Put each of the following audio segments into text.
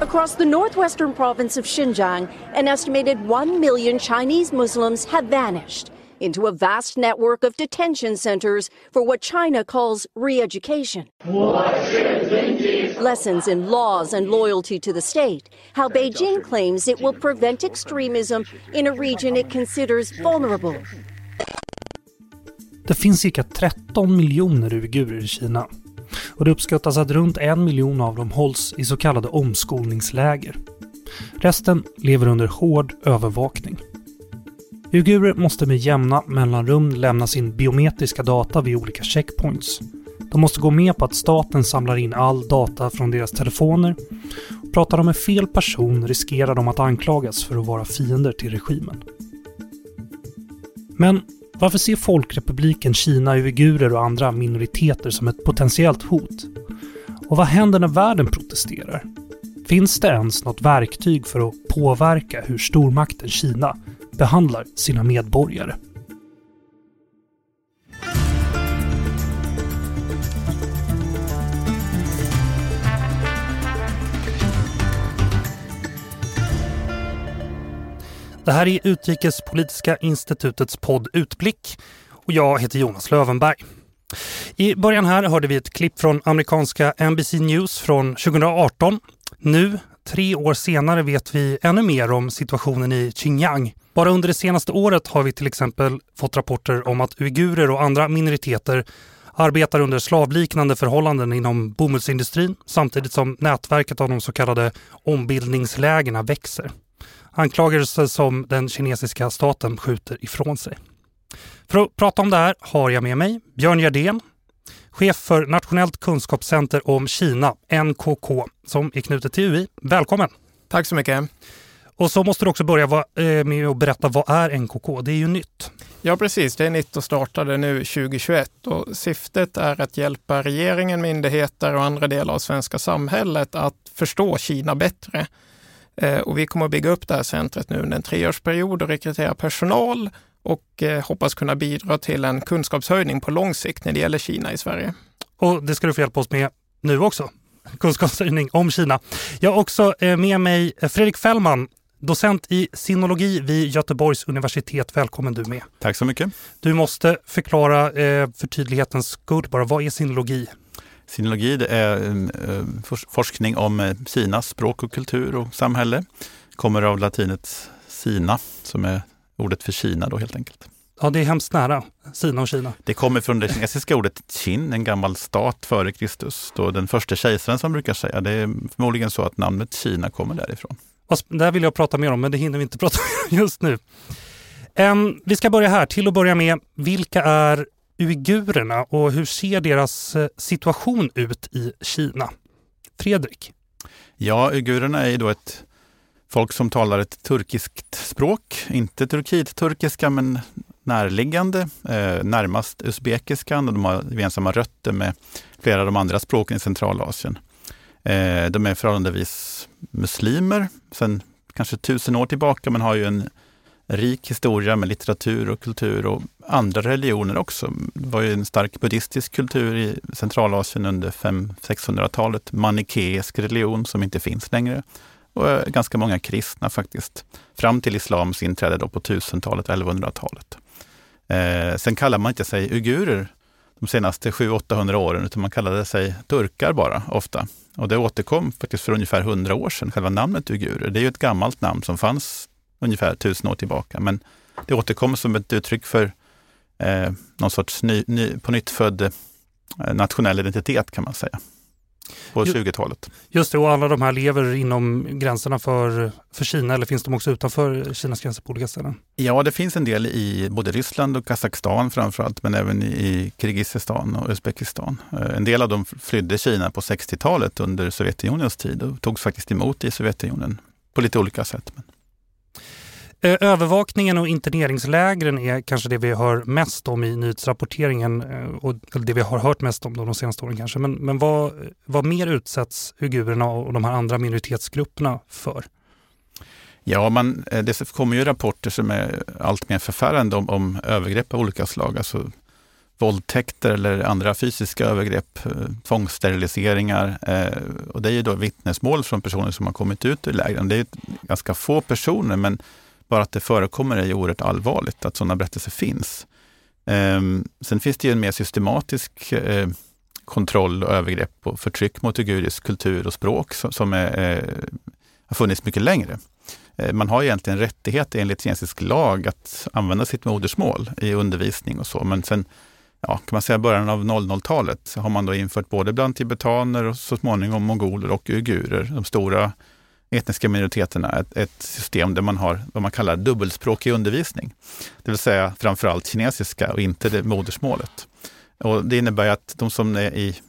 Across the northwestern province of Xinjiang, an estimated 1 million Chinese Muslims have vanished into a vast network of detention centers for what China calls re education. Lessons in laws and loyalty to the state, how Beijing claims it will prevent extremism in a region it considers vulnerable. Finns cirka 13 miljoner uigurer i Kina och det uppskattas att runt en miljon av dem hålls i så kallade omskolningsläger. Resten lever under hård övervakning. Uigurer måste med jämna mellanrum lämna sin biometriska data vid olika checkpoints. De måste gå med på att staten samlar in all data från deras telefoner. Pratar de med fel person riskerar de att anklagas för att vara fiender till regimen. Men varför ser Folkrepubliken Kina uigurer och andra minoriteter som ett potentiellt hot? Och vad händer när världen protesterar? Finns det ens något verktyg för att påverka hur stormakten Kina behandlar sina medborgare? Det här är Utrikespolitiska institutets podd Utblick och jag heter Jonas Lövenberg. I början här hörde vi ett klipp från amerikanska NBC News från 2018. Nu, tre år senare, vet vi ännu mer om situationen i Xinjiang. Bara under det senaste året har vi till exempel fått rapporter om att uigurer och andra minoriteter arbetar under slavliknande förhållanden inom bomullsindustrin samtidigt som nätverket av de så kallade ombildningslägena växer. Anklagelser som den kinesiska staten skjuter ifrån sig. För att prata om det här har jag med mig Björn Gerdén, chef för Nationellt kunskapscenter om Kina, NKK, som är knutet till UI. Välkommen! Tack så mycket! Och så måste du också börja eh, med att berätta vad är NKK? Det är ju nytt. Ja precis, det är nytt och startade nu 2021 och syftet är att hjälpa regeringen, myndigheter och andra delar av svenska samhället att förstå Kina bättre. Eh, och vi kommer att bygga upp det här centret nu under en treårsperiod och rekrytera personal och eh, hoppas kunna bidra till en kunskapshöjning på lång sikt när det gäller Kina i Sverige. Och det ska du få hjälpa oss med nu också. Kunskapshöjning om Kina. Jag har också eh, med mig Fredrik Fällman, docent i sinologi vid Göteborgs universitet. Välkommen du med. Tack så mycket. Du måste förklara för tydlighetens skull bara, vad är sinologi? Sinologi det är eh, forskning om eh, Kinas språk och kultur och samhälle. Kommer av latinet Sina som är ordet för Kina då helt enkelt. Ja, det är hemskt nära, Sina och Kina. Det kommer från det kinesiska ordet Qin, en gammal stat före Kristus. Då den första kejsaren som brukar säga. Det är förmodligen så att namnet Kina kommer därifrån. Det här vill jag prata mer om, men det hinner vi inte prata om just nu. Um, vi ska börja här. Till att börja med, vilka är uigurerna och hur ser deras eh, situation ut i Kina? Fredrik? Ja, uigurerna är ju då ett folk som talar ett turkiskt språk. Inte turkit-turkiska men närliggande, eh, närmast usbekiskan och de har gemensamma rötter med flera av de andra språken i Centralasien. Eh, de är förhållandevis muslimer sedan kanske tusen år tillbaka men har ju en rik historia med litteratur och kultur och andra religioner också. Det var ju en stark buddhistisk kultur i Centralasien under 500-600-talet. Manikeisk religion som inte finns längre. Och eh, ganska många kristna faktiskt. Fram till islams inträde då på 1000-talet, 1100-talet. Eh, sen kallar man inte sig uigurer de senaste 700-800 åren, utan man kallade sig turkar bara ofta. Och det återkom faktiskt för ungefär 100 år sedan, själva namnet uigurer. Det är ju ett gammalt namn som fanns ungefär tusen år tillbaka. Men det återkommer som ett uttryck för eh, någon sorts ny, ny, på nytt född eh, nationell identitet kan man säga. På 20-talet. Just det, och alla de här lever inom gränserna för, för Kina eller finns de också utanför Kinas gränser på olika ställen? Ja, det finns en del i både Ryssland och Kazakstan framförallt, men även i Kirgizistan och Uzbekistan. Eh, en del av dem flydde Kina på 60-talet under Sovjetunionens tid och togs faktiskt emot i Sovjetunionen på lite olika sätt. Men... Eh, övervakningen och interneringslägren är kanske det vi hör mest om i nyhetsrapporteringen eh, och det vi har hört mest om de senaste åren kanske. Men, men vad, vad mer utsätts uigurerna och de här andra minoritetsgrupperna för? Ja, man, eh, det kommer ju rapporter som är allt mer förfärande om, om övergrepp av olika slag. Alltså våldtäkter eller andra fysiska övergrepp, tvångssteriliseringar. Eh, och det är ju då vittnesmål från personer som har kommit ut ur lägren. Det är ganska få personer, men bara att det förekommer är ju oerhört allvarligt, att sådana berättelser finns. Ehm, sen finns det ju en mer systematisk eh, kontroll och övergrepp och förtryck mot uigurisk kultur och språk som är, eh, har funnits mycket längre. Eh, man har egentligen rättighet enligt kinesisk lag att använda sitt modersmål i undervisning och så, men sen ja, kan man säga början av 00-talet har man då infört både bland tibetaner och så småningom mongoler och uigurer, de stora etniska minoriteterna, ett, ett, system där man har vad man kallar dubbelspråkig undervisning. Det vill säga framförallt kinesiska och inte det modersmålet. Och det innebär att de som är i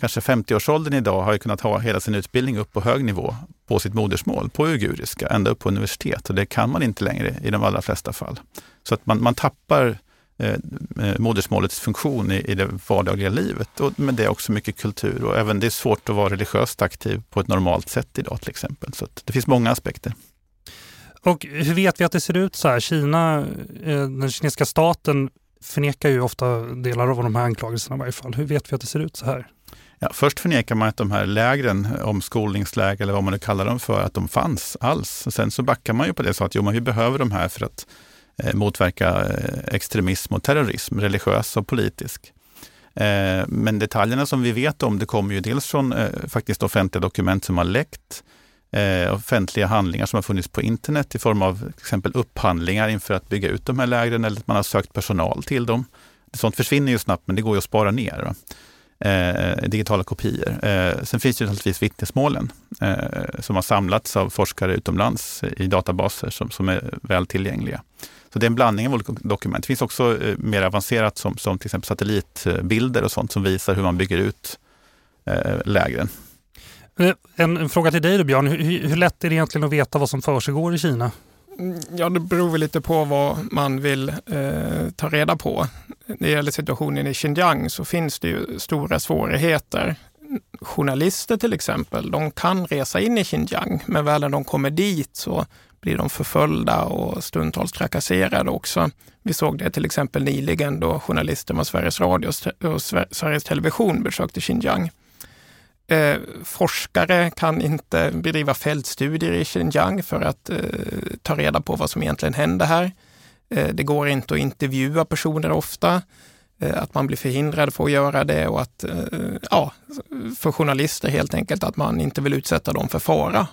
kanske 50-årsåldern idag har kunnat ha hela sin utbildning upp på hög nivå på sitt modersmål, på uiguriska, ända upp på universitet. Och det kan man inte längre i de allra flesta fall. Så att man, man tappar Eh, eh, modersmålets funktion i, i det vardagliga livet. Och, men det är också mycket kultur och även det är svårt att vara religiöst aktiv på ett normalt sätt idag till exempel. Så det finns många aspekter. Och hur vet vi att det ser ut så här? Kina, eh, den kinesiska staten förnekar ju ofta delar av de här anklagelserna i varje fall. Hur vet vi att det ser ut så här? Ja, först förnekar man att de här lägren, omskolningsläger eller vad man nu kallar dem för, att de fanns alls. Sen så backar man ju på det och sa att jo, men vi behöver de här för att Eh, motverka eh, extremism och terrorism, religiös och politisk. Eh, men detaljerna som vi vet om, det kommer ju dels från faktiskt offentliga dokument som har läckt, offentliga handlingar som har funnits på internet i form av till exempel upphandlingar inför att bygga ut de här lägren eller att man har sökt personal till dem. Sånt försvinner ju snabbt, men det går ju att spara ner. Eh, digitala kopior. Eh, sen finns det naturligtvis vittnesmålen eh, som har samlats av forskare utomlands i databaser som, som är väl tillgängliga. Så det är en blandning av olika dokument. Det finns också eh, mer avancerat som, som till exempel satellitbilder och sånt som visar hur man bygger ut eh, lägren. Eh, en, en, fråga till dig då Björn. Hur, hur lätt är det egentligen att veta vad som försiggår i Kina? Mm, ja, det beror väl lite på vad man vill eh, ta reda på. När det gäller situationen i Xinjiang så finns det ju stora svårigheter. Journalister till exempel, de kan resa in i Xinjiang, men väl när de kommer dit så blir de förföljda och stundtals trakasserade också. Vi såg det till exempel nyligen då journalister med Sveriges Radio och Sveriges Television besökte Xinjiang. Eh, forskare kan inte bedriva fältstudier i Xinjiang för att eh, ta reda på vad som egentligen händer här. Eh, det går inte att intervjua personer ofta, eh, att man blir förhindrad för att göra det och att, eh, ja, för journalister helt enkelt att man inte vill utsätta dem för fara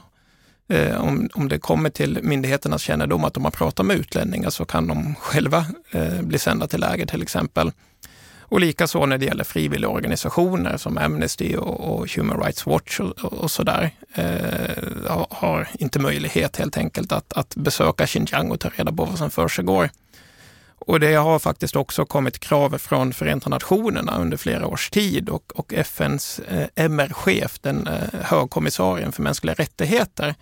Eh, om, om det kommer till myndigheternas kännedom att de har pratat med utlänningar så kan de själva eh, bli sända till läger till exempel. Och likaså när det gäller frivilligorganisationer som Amnesty och, och Human Rights Watch och, och sådär eh, har inte möjlighet helt enkelt att, att besöka Xinjiang och ta reda på vad som försiggår. Och det har faktiskt också kommit krav från Förenta Nationerna under flera års tid och, och FNs eh, MR-chef, den eh, högkommissarien för mänskliga rättigheter,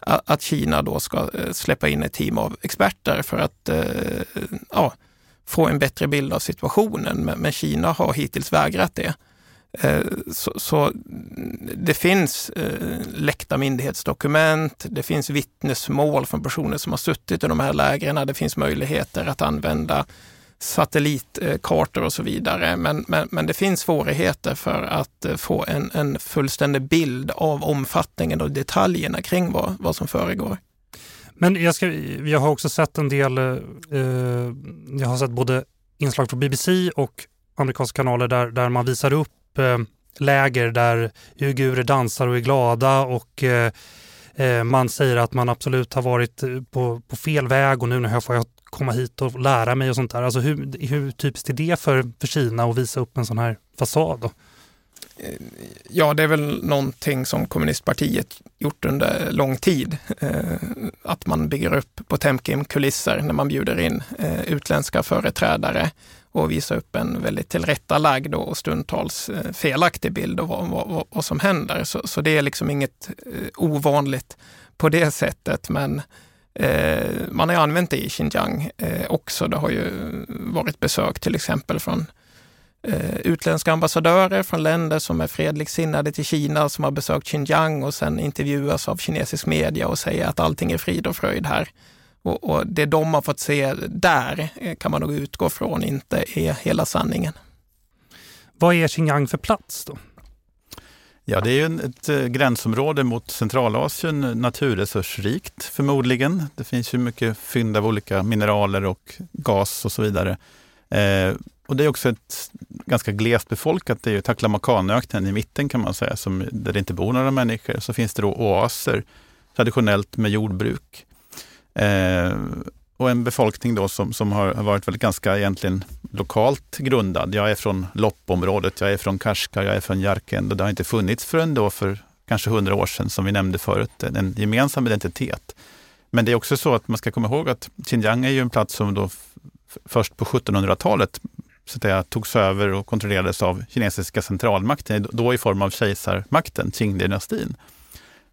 att, att Kina då ska eh, släppa in ett team av experter för att eh, ja, få en bättre bild av situationen. Men, men Kina har hittills vägrat det. Eh, så, så, mm, det finns eh, läckta myndighetsdokument, det finns vittnesmål från personer som har suttit i de här lägren, det finns möjligheter att använda satellitkartor och så vidare. Men, men, men det finns svårigheter för att eh, få en, en fullständig bild av omfattningen och detaljerna kring vad, vad som föregår. Men jag, ska, jag har också sett en del, eh, eh jag har sett både inslag från BBC och amerikanska kanaler där, där man visar upp Eh, läger där uigurer dansar och är glada och eh, eh man säger att man absolut har varit eh, på, på fel väg och nu när jag får jag komma hit och lära mig och sånt där. Alltså hur, hur typiskt är det för, för Kina att visa upp en sån här fasad? Då? Ja, det är väl någonting som kommunistpartiet gjort under lång tid. Eh, att man bygger upp Potemkin-kulisser när man bjuder in eh, utländska företrädare och visar upp en väldigt tillrättalagd och stundtals eh, felaktig bild av vad, vad, vad som händer. Så, så, det är liksom inget eh, ovanligt på det sättet. Men eh, man har ju använt det i Xinjiang eh, också. Det har ju varit besök till exempel från eh, utländska ambassadörer från länder som är fredligt sinnade till Kina som har besökt Xinjiang och sen intervjuas av kinesisk media och säger att allting är frid och fröjd här. Och, och det de har fått se där kan man nog utgå från inte är hela sanningen. Vad är Xinjiang för plats då? Ja, det är ju ett eh, gränsområde mot Centralasien, naturresursrikt förmodligen. Det finns ju mycket fynd av olika mineraler och gas och så vidare. Och det är också ett ganska glest befolkat. Det är ju Taklamakanöknen i mitten kan man säga, som, där det inte bor några människor. Så finns det då oaser, traditionellt med jordbruk. Eh, och en befolkning då som, som har varit väldigt ganska egentligen lokalt grundad. Jag är från loppområdet, jag är från Karska, jag är från Järken och det har inte funnits förrän då för kanske hundra år sedan, som vi nämnde förut, en gemensam identitet. Men det är också så att man ska komma ihåg att Xinjiang är ju en plats som då först på 1700-talet så att säga, togs över och kontrollerades av kinesiska centralmakten, då i form av kejsarmakten, Qing-dynastin.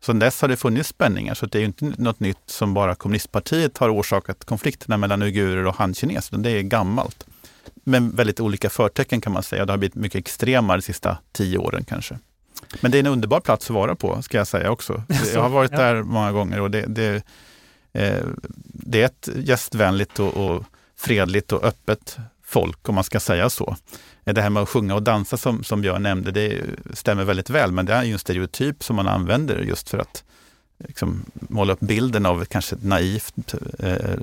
Sedan dess har det funnits spänningar, så det är inte något nytt som bara kommunistpartiet har orsakat konflikterna mellan uigurer och han-kineser, det är gammalt. Men väldigt olika förtecken kan man säga. Det har blivit mycket extremare de sista tio åren kanske. Men det är en underbar plats att vara på, ska jag säga också. Jag har varit där många gånger och det, det, eh, det är ett gästvänligt och, och fredligt och öppet folk, om man ska säga så. Det här med att sjunga och dansa som, som Björn nämnde, det stämmer väldigt väl, men det är ju en stereotyp som man använder just för att liksom, måla upp bilden av kanske naivt, eh,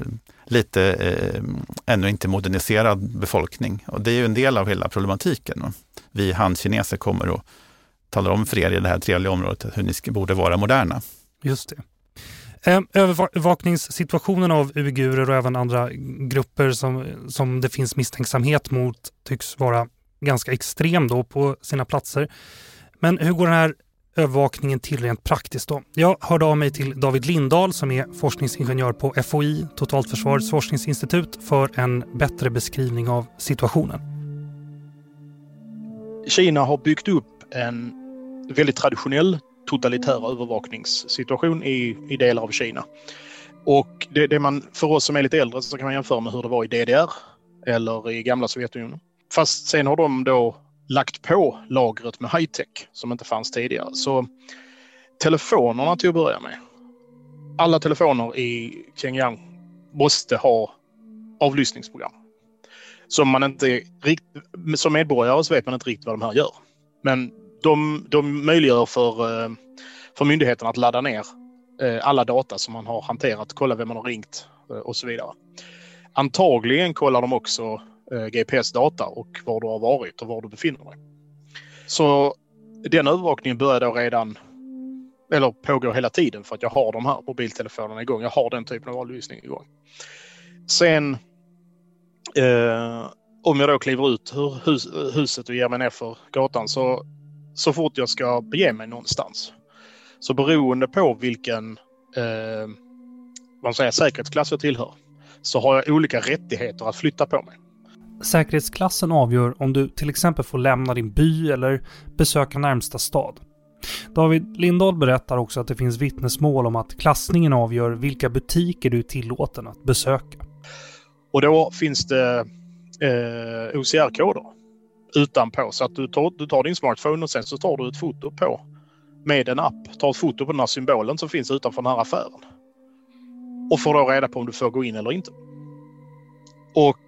lite eh, ännu inte moderniserad befolkning. Och det är ju en del av hela problematiken. Vi handkineser kommer och talar om för er i det här trevliga området hur ni borde vara moderna. Just det. Eh, övervakningssituationen av uigurer och även andra grupper som, som det finns misstänksamhet mot tycks vara ganska extrem då på sina platser. Men hur går den här övervakningen till rent praktiskt då? Jag hörde av mig till David Lindahl som är forskningsingenjör på FOI, Totalförsvarets forskningsinstitut, för en bättre beskrivning av situationen. Kina har byggt upp en väldigt traditionell totalitär övervakningssituation i, i delar av Kina. Och det, det, man, för oss som är lite äldre så kan man jämföra med hur det var i DDR eller i gamla Sovjetunionen. Fast sen har de då lagt på lagret med high-tech som inte fanns tidigare. Så telefonerna till att börja med. Alla telefoner i Xinjiang måste ha avlyssningsprogram. Som man inte som medborgare så vet man inte riktigt vad de här gör. Men de, de möjliggör för, eh, för myndigheten att ladda ner eh, alla data som man har hanterat, kolla vem man har ringt eh, och så vidare. Antagligen kollar de också GPS-data och var du har varit och var du befinner dig. Så den övervakningen börjar då redan, eller pågår hela tiden för att jag har de här mobiltelefonerna igång. Jag har den typen av avlyssning igång. Sen eh, om jag då kliver ut ur hus, huset och ger mig ner för gatan så så fort jag ska bege mig någonstans. Så beroende på vilken eh, man säger, säkerhetsklass jag tillhör så har jag olika rättigheter att flytta på mig. Säkerhetsklassen avgör om du till exempel får lämna din by eller besöka närmsta stad. David Lindahl berättar också att det finns vittnesmål om att klassningen avgör vilka butiker du är tillåten att besöka. Och då finns det eh, OCR-koder utanpå. Så att du tar, du tar din smartphone och sen så tar du ett foto på med en app. Tar ett foto på den här symbolen som finns utanför den här affären. Och får då reda på om du får gå in eller inte. Och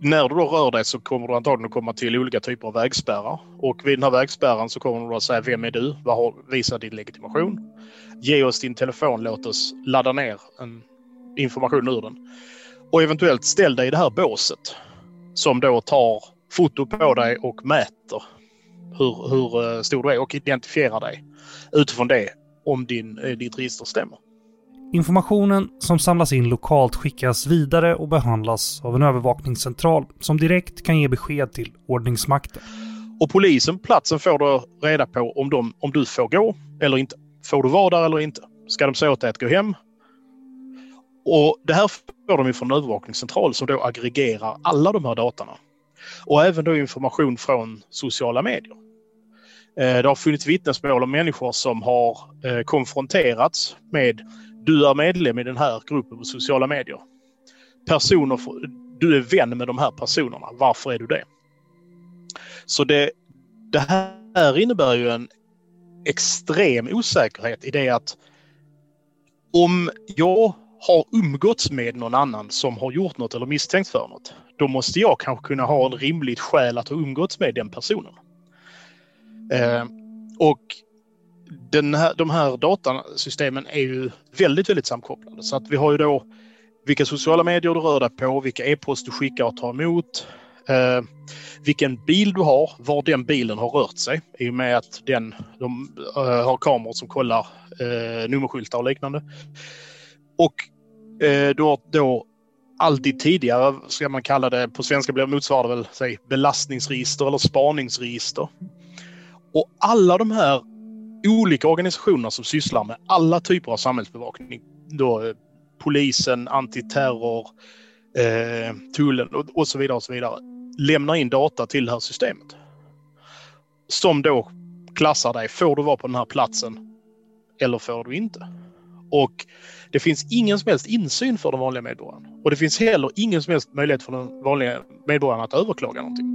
när du då rör dig så kommer du antagligen att komma till olika typer av vägspärrar. Och vid den här vägspärren så kommer du att säga vem är du? Vad har, visa din legitimation. Ge oss din telefon, låt oss ladda ner en information ur den. Och eventuellt ställ dig i det här båset som då tar foto på dig och mäter hur, hur eh, stor du är och identifierar dig utifrån det om din, eh, ditt register stämmer. Informationen som samlas in lokalt skickas vidare och behandlas av en övervakningscentral som direkt kan ge besked till ordningsmakten. Och polisen på platsen får då reda på om, de, om du får gå eller inte. Får du vara där eller inte? Ska de säga åt dig att gå hem? Och det här får de ju från en övervakningscentral som då aggregerar alla de här datorna. Och även då information från sociala medier. Eh, det har funnits vittnesmål om människor som har eh, konfronterats med du är medlem i den här gruppen på sociala medier. Personer, du är vän med de här personerna. Varför är du det? Så det, det här innebär ju en extrem osäkerhet i det att om jag har umgåtts med någon annan som har gjort något eller misstänkt för något, då måste jag kanske kunna ha en rimligt skäl att ha umgåtts med den personen. Eh, och den här, de här datasystemen är ju väldigt, väldigt samkopplade. Så att vi har ju då vilka sociala medier du rör dig på, vilka e-post du skickar och tar emot, eh, vilken bil du har, var den bilen har rört sig i och med att den, de uh, har kameror som kollar uh, nummerskyltar och liknande. Och eh, du har då alltid tidigare, ska man kalla det, på svenska blir motsvarar väl säg, belastningsregister eller spaningsregister. Och alla de här olika organisationerna som sysslar med alla typer av samhällsbevakning, då eh, polisen, antiterror, eh, tullen och, och så vidare och så vidare lämnar in data till det här systemet. Som då klassar dig. Får du vara på den här platsen eller får du inte? Och det finns ingen som helst insyn för den vanliga medborgaren. Och det finns heller ingen som helst möjlighet för den vanliga medborgaren att överklaga någonting.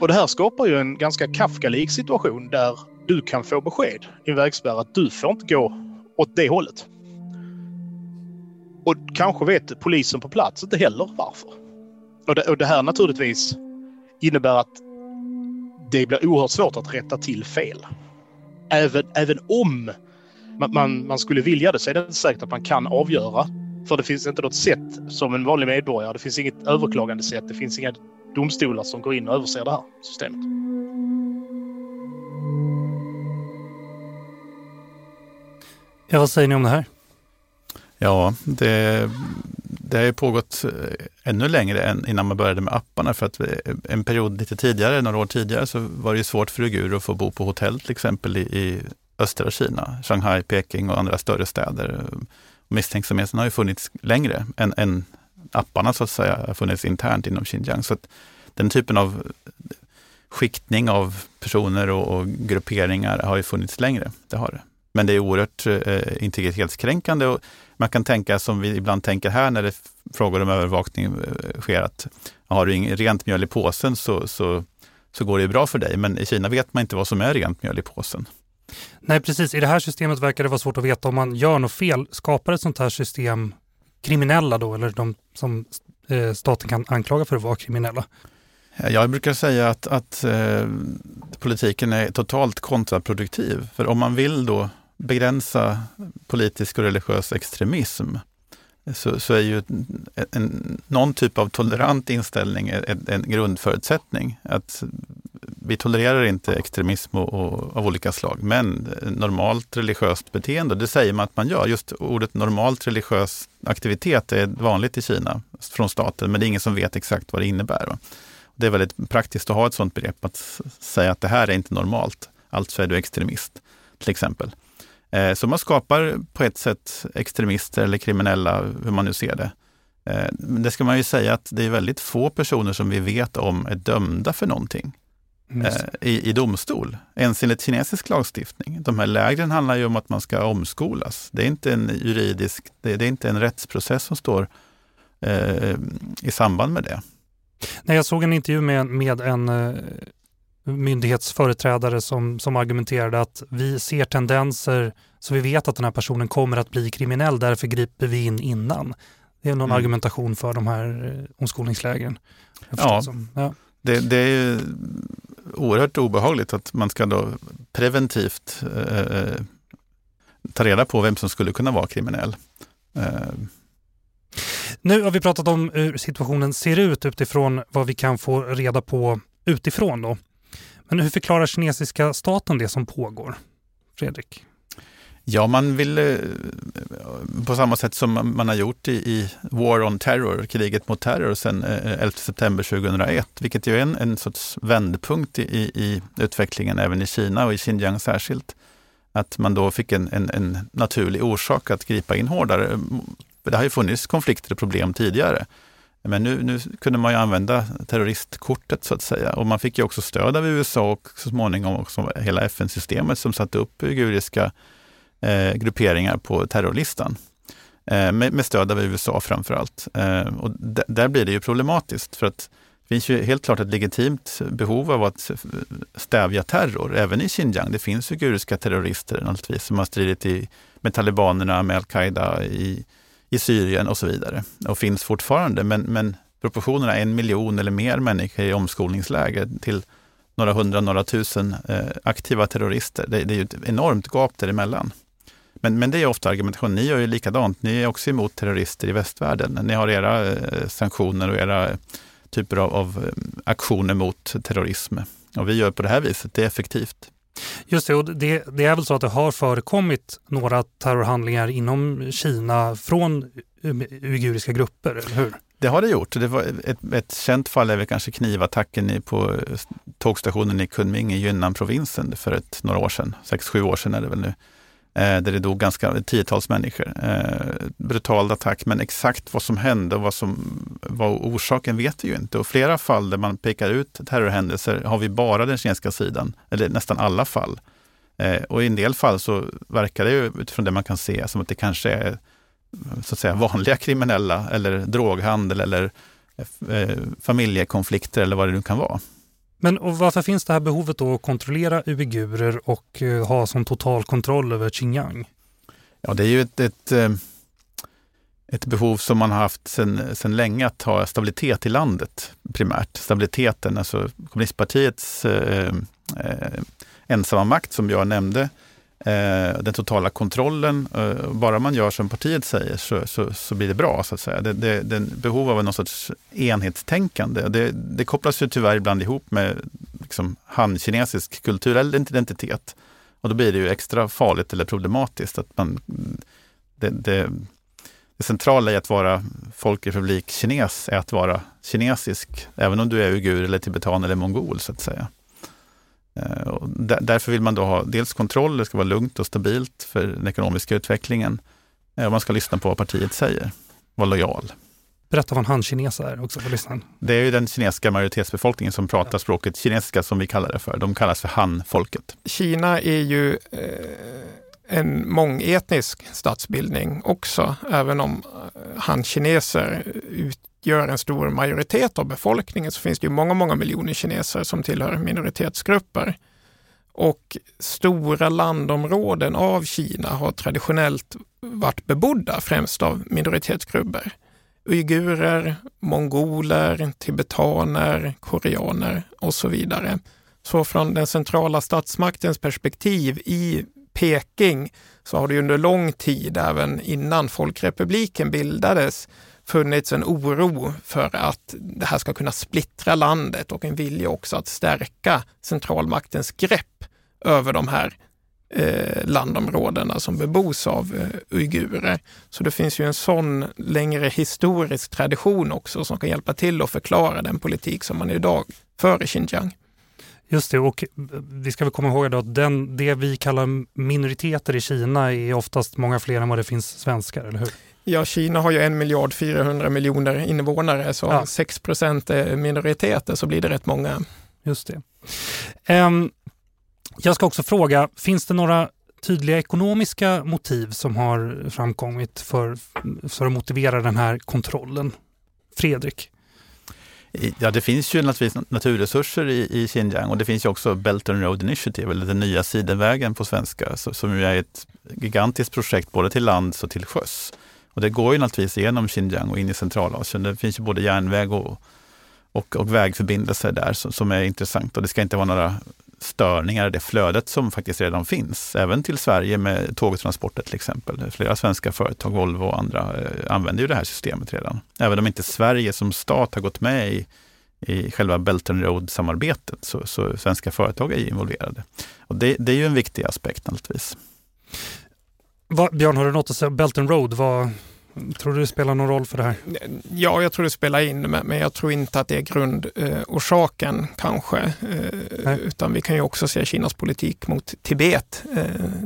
Och det här skapar ju en ganska Kafka-lik situation där du kan få besked i en vägspärr att du får inte gå åt det hållet. Och kanske vet polisen på plats inte heller varför. Och det, och det här naturligtvis innebär att det blir oerhört svårt att rätta till fel. Även, även om man, man, man, skulle vilja det så är det inte säkert att man kan avgöra. För det finns inte något sätt som en vanlig medborgare. Det finns inget överklagande sätt. Det finns inga domstolar som går in och överser det här systemet. Ja, vad säger ni om det här? Ja, det, det har pågått eh, ännu längre än innan man började med apparna. För att en period lite tidigare, några år tidigare, så var det svårt för uigurer att få bo på hotell till exempel i, i östra Kina, Shanghai, Peking och andra större städer. Misstänksamheten har ju funnits längre än, än apparna så att säga har funnits internt inom Xinjiang. Så att den typen av skiktning av personer och, och grupperingar har ju funnits längre. Det har det. Men det är oerhört eh, integritetskränkande och man kan tänka som vi ibland tänker här när det frågor om övervakning eh, sker att har du inget rent mjöl i påsen så, så, så går det bra för dig. Men i Kina vet man inte vad som är rent mjöl i påsen. Nej, precis. I det här systemet verkar det vara svårt att veta om man gör något fel. Skapar ett sånt här system kriminella då, eller de som eh, staten kan anklaga för att vara kriminella? Eh, jag brukar säga att, att eh, politiken är totalt kontraproduktiv. För om man vill då begränsa politisk och religiös extremism så, så är ju en, en, någon typ av tolerant inställning en, en grundförutsättning. Att vi tolererar inte extremism och, och, av olika slag, men normalt religiöst beteende, det säger man att man gör. Just ordet normalt religiös aktivitet är vanligt i Kina från staten, men det är ingen som vet exakt vad det innebär. Va? Det är väldigt praktiskt att ha ett sådant begrepp, att säga att det här är inte normalt, alltså är du extremist, till exempel. Eh, så man skapar på ett sätt extremister eller kriminella, hur man nu ser det. Eh, men det ska man ju säga att det är väldigt få personer som vi vet om är dömda för någonting mm. i, i domstol, ens enligt kinesisk lagstiftning. De här lägren handlar ju om att man ska omskolas. Det är inte en juridisk, det, det är inte en rättsprocess som står eh, i samband med det. Nej, jag såg en intervju med, med en eh, myndighetsföreträdare som, som argumenterade att vi ser tendenser så vi vet att den här personen kommer att bli kriminell, därför griper vi in innan. Det är någon mm. argumentation för de här eh, omskolningslägren. Ja, ja. Det, det, är oerhört obehagligt att man ska då preventivt eh, eh, ta reda på vem som skulle kunna vara kriminell. Eh. Nu har vi pratat om eh, hur situationen ser ut utifrån vad vi kan få reda på utifrån. Då. Men hur förklarar kinesiska staten det som pågår? Fredrik? Ja, man vill eh, på samma sätt som man har gjort i, War on Terror, kriget mot terror sedan 11 eh, september 2001, vilket ju är en, en sorts vändpunkt i, i, utvecklingen även i Kina och i Xinjiang särskilt. Att man då fick en, en, en naturlig orsak att gripa in hårdare. det har ju funnits konflikter och problem tidigare. Men nu, nu kunde man ju använda terroristkortet så att säga. Och man fick ju också stöd av USA och så småningom också hela FN-systemet som satte upp uiguriska eh, grupperingar på terrorlistan. Eh, med, med, stöd av USA framför allt. Eh, och där blir det ju problematiskt för att det finns ju helt klart ett legitimt behov av att stävja terror, även i Xinjiang. Det finns uiguriska terrorister naturligtvis som har stridit i, med talibanerna, med al-Qaida i i Syrien och så vidare och finns fortfarande. Men, men proportionerna en miljon eller mer människor i omskolningsläger till några hundra, några tusen eh, aktiva terrorister. Det, det är ju ett enormt gap däremellan. Men, men det är ofta argumentation. Ni gör ju likadant. Ni är också emot terrorister i västvärlden. Ni har era eh, sanktioner och era typer av, av eh, aktioner mot terrorism. Och vi gör på det här viset. Det är effektivt. Just det, och det, det, är väl så att det har förekommit några terrorhandlingar inom Kina från uiguriska grupper, eller hur? Det har det gjort. Det var ett, ett känt fall är väl kanske knivattacken på tågstationen i Kunming i Yunnan-provinsen för ett, några år sedan. Sex, sju år sedan är det väl nu. Eh, där det dog ganska tiotals människor. Eh, brutal attack, men exakt vad som hände och vad som var orsaken vet vi ju inte. Och flera fall där man pekar ut terrorhändelser har vi bara den kinesiska sidan, eller nästan alla fall. Eh, och i en del fall så verkar det ju utifrån det man kan se som att det kanske är så att säga, vanliga kriminella eller droghandel eller eh, familjekonflikter eller vad det nu kan vara. Men och varför finns det här behovet då att kontrollera uigurer och eh, ha sån total kontroll över Xinjiang? Ja, det är ju ett, ett, eh, ett behov som man har haft sedan länge att ha stabilitet i landet primärt. Stabiliteten, alltså kommunistpartiets eh, eh, ensamma makt som jag nämnde, eh, Eh, den totala kontrollen. Eh, bara man gör som partiet säger så, så, så blir det bra. så att säga. Det, det, det behov av någon sorts enhetstänkande. Det, det kopplas ju tyvärr ibland ihop med liksom, han-kinesisk kulturell identitet. Och då blir det ju extra farligt eller problematiskt. att man det, det, det centrala i att vara folkrepublik kines är att vara kinesisk, även om du är uigur eller tibetan eller mongol så att säga. Eh, och därför vill man då ha dels kontroll, det ska vara lugnt och stabilt för den ekonomiska utvecklingen. Eh, och man ska lyssna på vad partiet säger, vara lojal. Berätta vad en han-kines är också för lyssnaren. Det är ju den kinesiska majoritetsbefolkningen som pratar ja. språket kinesiska som vi kallar det för. De kallas för han-folket. Kina är ju eh, en mångetnisk statsbildning också, även om eh, han-kineser ut, utgör en stor majoritet av befolkningen så finns det ju många, många miljoner kineser som tillhör minoritetsgrupper. Och stora landområden av Kina har traditionellt varit bebodda främst av minoritetsgrupper. Uigurer, mongoler, tibetaner, koreaner och så vidare. Så från den centrala statsmaktens perspektiv i Peking så har det under lång tid, även innan Folkrepubliken bildades, funnits en oro för att det här ska kunna splittra landet och en vilja också att stärka centralmaktens grepp över de här eh, landområdena som bebos av eh, uigurer. Så det finns ju en sån längre historisk tradition också som kan hjälpa till att förklara den politik som man idag för i Xinjiang. Just det, och vi ska väl komma ihåg att den, det vi kallar minoriteter i Kina är oftast många fler än vad det finns svenskar, eller hur? Ja, Kina har ju en miljard 400 miljoner invånare, så ja. 6 procent är minoriteter så blir det rätt många. Just det. Um, jag ska också fråga, finns det några tydliga ekonomiska motiv som har framkommit för, för att motivera den här kontrollen? Fredrik? Ja, det finns ju naturligtvis naturresurser i, i Xinjiang och det finns ju också Belt and Road Initiative, eller den nya sidenvägen på svenska, som ju är ett gigantiskt projekt både till lands och till sjöss. Och det går ju naturligtvis genom Xinjiang och in i Centralasien. Det finns ju både järnväg och, och, och vägförbindelser där som, som, är intressant. Och det ska inte vara några störningar i det flödet som faktiskt redan finns. Även till Sverige med tågtransporter till exempel. Flera svenska företag, Volvo och andra, eh, använder ju det här systemet redan. Även om inte Sverige som stat har gått med i, i själva Belt and Road-samarbetet så, så svenska företag är involverade. Och det, det är ju en viktig aspekt naturligtvis. Va, Björn, har du något att säga? Belt and Road, vad, tror du det spelar någon roll för det här? Ja, jag tror det spelar in, men jag tror inte att det är grundorsaken eh, kanske. Eh, utan vi kan ju också se Kinas politik mot Tibet eh,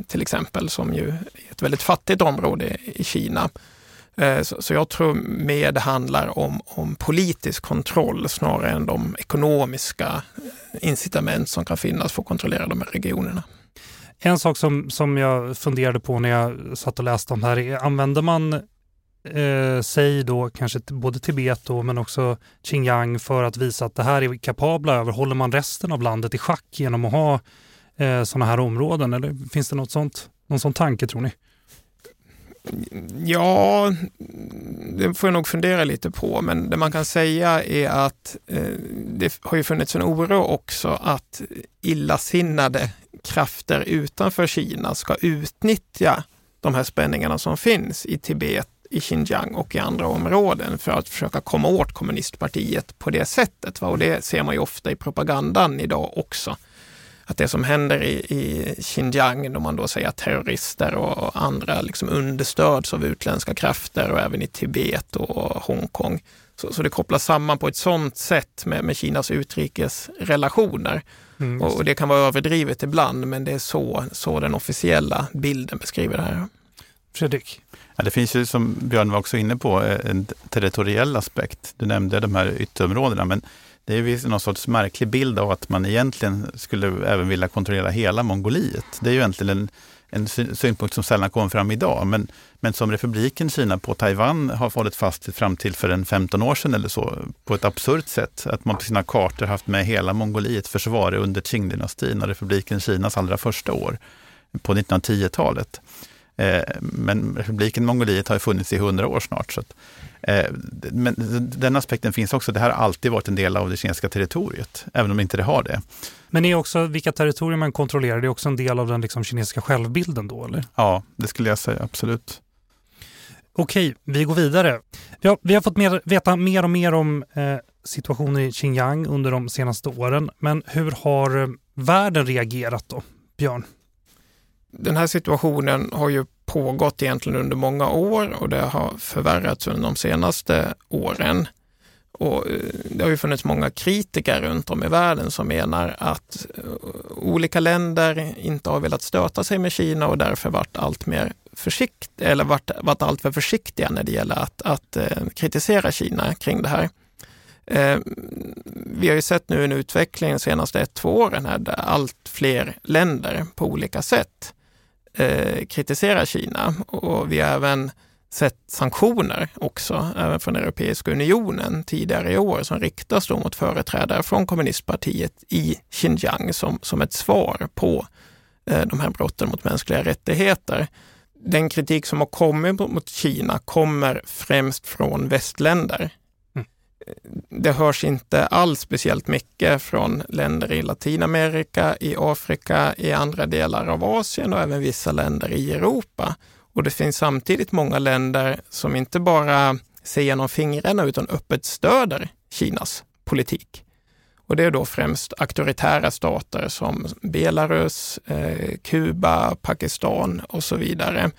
till exempel, som ju är ett väldigt fattigt område i Kina. Så, så, jag tror mer det handlar om, om politisk kontroll snarare än de ekonomiska incitament som kan finnas för att kontrollera de här regionerna. En sak som, som jag funderade på när jag satt och läste om det här är, använder man eh, sig då kanske både Tibet då, men också Xinjiang för att visa att det här är vi kapabla över? Håller man resten av landet i schack genom att ha eh, sådana här områden? Eller finns det något sånt, någon sån tanke tror ni? Ja, det får jag nog fundera lite på, men det man kan säga är att eh, det har ju funnits en oro också att eh, illasinnade krafter utanför Kina ska utnyttja de här spänningarna som finns i Tibet, i Xinjiang och i andra områden för att försöka komma åt kommunistpartiet på det sättet. Va? Och det ser man ju ofta i propagandan idag också att det som händer i, i Xinjiang, om man då säger att terrorister och andra liksom understöds av utländska krafter och även i Tibet och Hongkong. Så, så det kopplas samman på ett sådant sätt med, med Kinas utrikesrelationer. Mm, och, och det kan vara överdrivet ibland, men det är så, så den officiella bilden beskriver det här. Fredrik? Ja, det finns ju, som Björn var också inne på, en territoriell aspekt. Du nämnde de här ytterområdena, men det är någon sorts märklig bild av att man egentligen skulle även vilja kontrollera hela Mongoliet. Det är ju egentligen en, en synpunkt som sällan kommer fram idag, men, men som republiken Kina på Taiwan har hållit fast vid fram till för en 15 år sedan eller så, på ett absurt sätt. Att man på sina kartor haft med hela Mongoliet försvar under Qing-dynastin och republiken Kinas allra första år på 1910-talet. Eh, men republiken Mongoliet har funnits i hundra år snart. Så att, eh, men den aspekten finns också. Det här har alltid varit en del av det kinesiska territoriet, även om inte det har det. Men är också vilka territorier man kontrollerar, det är också en del av den liksom kinesiska självbilden då, eller? Ja, det skulle jag säga, absolut. Okej, vi går vidare. Vi har, vi har fått mer, veta mer och mer om eh, situationen i Xinjiang under de senaste åren. Men hur har eh, världen reagerat då, Björn? den här situationen har ju pågått egentligen under många år och det har förvärrats under de senaste åren. Och eh, det har ju funnits många kritiker runt om i världen som menar att eh, olika länder inte har velat stöta sig med Kina och därför varit allt mer försikt, eller varit, varit allt för försiktiga när det gäller att, att eh, kritisera Kina kring det här. vi har ju sett nu en utveckling de senaste ett, två åren här där allt fler länder på olika sätt eh, kritiserar Kina och vi har även sett sanktioner också, även från Europeiska unionen tidigare i år som riktas då mot företrädare från kommunistpartiet i Xinjiang som, som ett svar på eh, de här brotten mot mänskliga rättigheter. Den kritik som har kommit mot Kina kommer främst från västländer det hörs inte alls speciellt mycket från länder i Latinamerika, i Afrika, i andra delar av Asien och även vissa länder i Europa. Och det finns samtidigt många länder som inte bara ser genom fingrarna utan öppet stöder Kinas politik. Och det är då främst auktoritära stater som Belarus, eh, Kuba, Pakistan och så vidare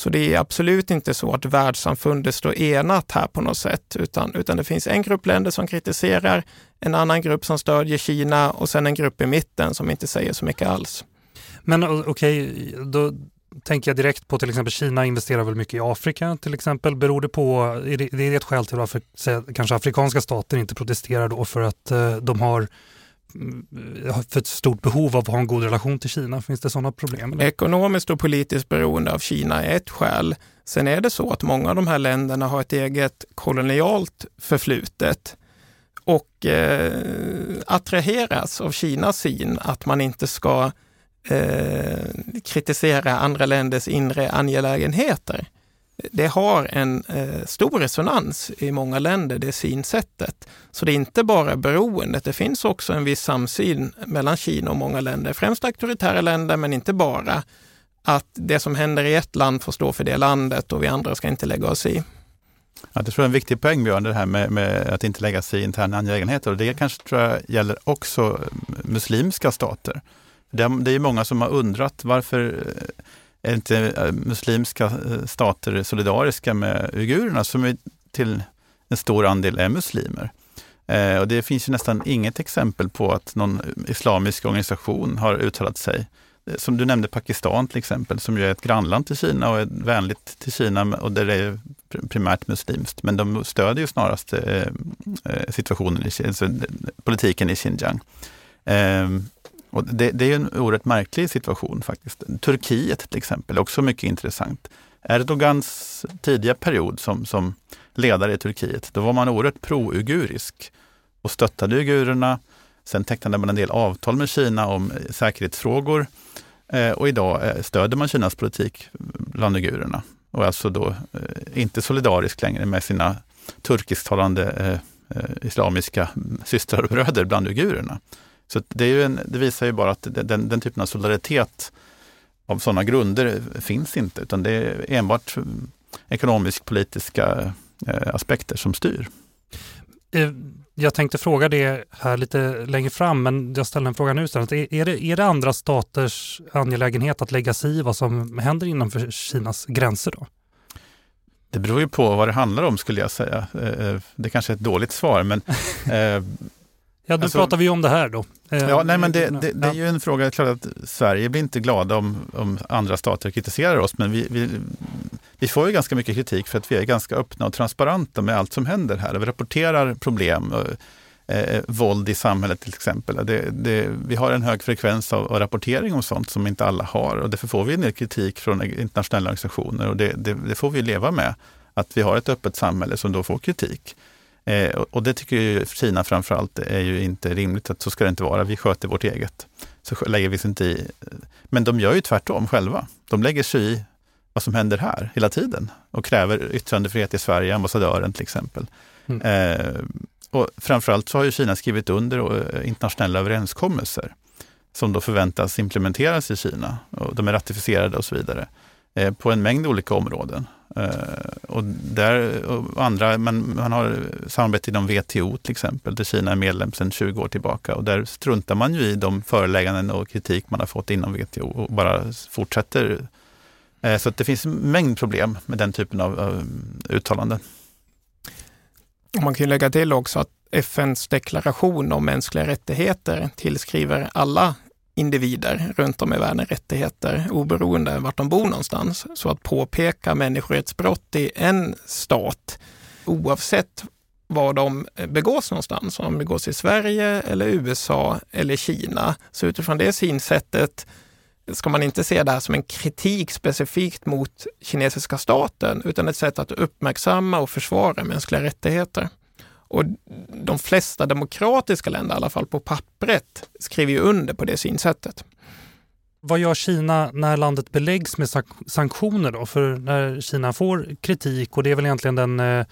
så det är absolut inte så att världssamfundet står enat här på något sätt, utan, utan det finns en grupp länder som kritiserar, en annan grupp som stödjer Kina och sen en grupp i mitten som inte säger så mycket alls. Men okej, okay, då tänker jag direkt på till exempel Kina investerar väl mycket i Afrika till exempel. Beror det på, är det, det ett skäl till varför kanske afrikanska stater inte protesterar då för att eh, de har Eh, för ett stort behov av att ha en god relation till Kina? Finns det sådana problem? Eller? Ekonomiskt och politiskt beroende av Kina är ett skäl. Sen är det så att många av de här länderna har ett eget kolonialt förflutet och eh, attraheras av Kinas syn att man inte ska eh, kritisera andra länders inre angelägenheter det har en eh, stor resonans i många länder, det synsättet. Så det är inte bara beroendet, det finns också en viss samsyn mellan Kina och många länder, främst auktoritära länder, men inte bara. Att det som händer i ett land får stå för det landet och vi andra ska inte lägga oss i. Ja, det tror jag är en viktig poäng Björn, det här med, med att inte lägga sig i interna angelägenheter. Och det kanske tror jag gäller också muslimska stater. Det, det är många som har undrat varför är inte eh, muslimska eh, stater solidariska med uigurerna som till en stor andel är muslimer? Eh, och det finns ju nästan inget exempel på att någon islamisk organisation har uttalat sig. Som du nämnde Pakistan till exempel, som ju är ett grannland till Kina och är vänligt till Kina och där det är primärt muslimskt. Men de stödjer ju snarast situationen, i, alltså politiken i Xinjiang. Ehm, och det, det är en oerhört märklig situation faktiskt. Turkiet till exempel är också mycket intressant. Erdogans tidiga period som, som ledare i Turkiet, då var man oerhört pro-ugurisk och stöttade uigurerna. Sen tecknade man en del avtal med Kina om eh, säkerhetsfrågor eh, och idag eh, stöder man Kinas politik eh, bland uigurerna. och alltså då eh, inte solidarisk längre med sina turkisktalande eh, islamiska systrar och bröder bland uigurerna. Så det, är en, det visar ju bara att den, den typen av solidaritet av sådana grunder finns inte, utan det är enbart ekonomisk-politiska eh, aspekter som styr. Eh, jag tänkte fråga det här lite längre fram, men jag ställer en fråga nu istället. Är det, är det andra staters angelägenhet att lägga sig i vad som händer innanför Kinas gränser då? Det beror ju på vad det handlar om skulle jag säga. Eh, det kanske är ett dåligt svar, men Ja, då alltså, pratar vi om det här då. Ja, nej, men det, det, det är ju en fråga, klart att Sverige blir inte glada om, om andra stater kritiserar oss, men vi, vi, vi får ju ganska mycket kritik för att vi är ganska öppna och transparenta med allt som händer här. Vi rapporterar problem, eh, eh, våld i samhället till exempel. Det, vi har en hög frekvens av, av, rapportering om sånt som inte alla har och därför får vi en del kritik från internationella organisationer och det får vi leva med. Att vi har ett öppet samhälle som då får kritik. Eh, och det tycker ju Kina framförallt är ju inte rimligt, att så ska det inte vara. Vi sköter vårt eget. Så lägger vi sig inte i. Men de gör ju tvärtom själva. De lägger sig i vad som händer här hela tiden och kräver yttrandefrihet i Sverige, ambassadören till exempel. Mm. Eh, och framförallt så har ju Kina skrivit under eh, internationella överenskommelser som då förväntas implementeras i Kina. Och de är ratificerade och så vidare eh, på en mängd olika områden. Eh, och där, och andra, man, man har samarbete inom WTO till exempel, där Kina är medlem sedan 20 år tillbaka. Och där struntar man ju i de förelägganden och kritik man har fått inom WTO och bara fortsätter. Eh, så det finns en mängd problem med den typen av, av uttalanden. Man kan lägga till också att FNs deklaration om mänskliga rättigheter tillskriver alla individer runt om i världen rättigheter oberoende vart de bor någonstans. Så att påpeka människorättsbrott i en stat oavsett var de eh, begås någonstans, om de begås i Sverige eller USA eller Kina. Så utifrån det synsättet ska man inte se det här som en kritik specifikt mot kinesiska staten, utan ett sätt att uppmärksamma och försvara mänskliga rättigheter. Och de flesta demokratiska länder, i alla fall på pappret, skriver ju under på det synsättet. Vad gör Kina när landet beläggs med sanktioner då? För när Kina får kritik och det är väl egentligen den, eh,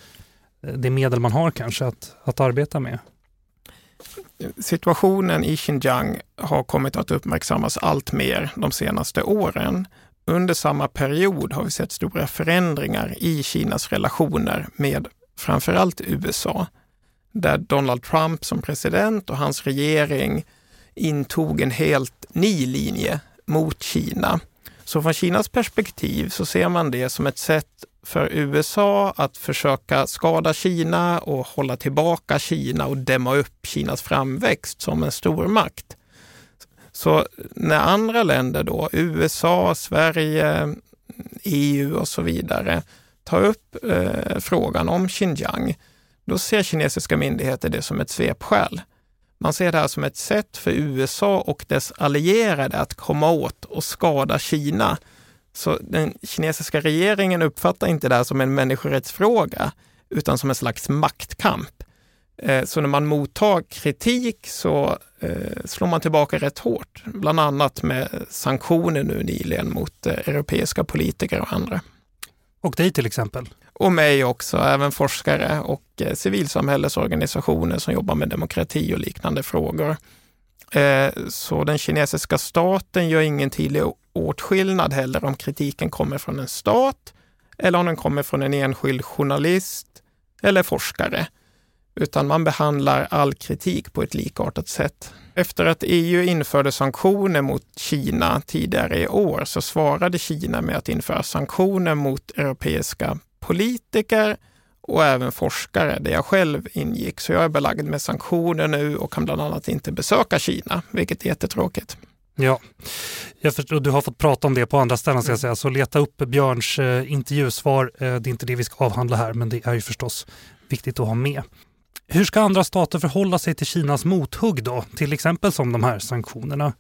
det medel man har kanske att, att arbeta med? Situationen i Xinjiang har kommit att uppmärksammas allt mer de senaste åren. Under samma period har vi sett stora förändringar i Kinas relationer med framförallt USA där Donald Trump som president och hans regering intog en helt ny linje mot Kina. Så från Kinas perspektiv så ser man det som ett sätt för USA att försöka skada Kina och hålla tillbaka Kina och dämma upp Kinas framväxt som en stormakt. Så när andra länder då, USA, Sverige, EU och så vidare, tar upp eh, frågan om Xinjiang då ser kinesiska myndigheter det som ett svepskäl. Man ser det här som ett sätt för USA och dess allierade att komma åt och skada Kina. Så den kinesiska regeringen uppfattar inte det här som en människorättsfråga, utan som en slags maktkamp. Eh, så när man mottar kritik så eh, slår man tillbaka rätt hårt, bland annat med sanktioner nu nyligen mot eh, europeiska politiker och andra. Och dig till exempel? och mig också, även forskare och eh, civilsamhällesorganisationer som jobbar med demokrati och liknande frågor. Eh, så den kinesiska staten gör ingen tydlig åtskillnad heller om kritiken kommer från en stat eller om den kommer från en enskild journalist eller forskare. Utan man behandlar all kritik på ett likartat sätt. Efter att EU införde sanktioner mot Kina tidigare i år så svarade Kina med att införa sanktioner mot europeiska politiker och även forskare där jag själv ingick. Så jag är belagd med sanktioner nu och kan bland annat inte besöka Kina, vilket är jättetråkigt. Ja, jag förstår, du har fått prata om det på andra ställen ska jag säga, så leta upp Björns eh, intervjusvar. Eh, det är inte det vi ska avhandla här, men det är ju förstås viktigt att ha med. Hur ska andra stater förhålla sig till Kinas mothugg då, till exempel som de här sanktionerna?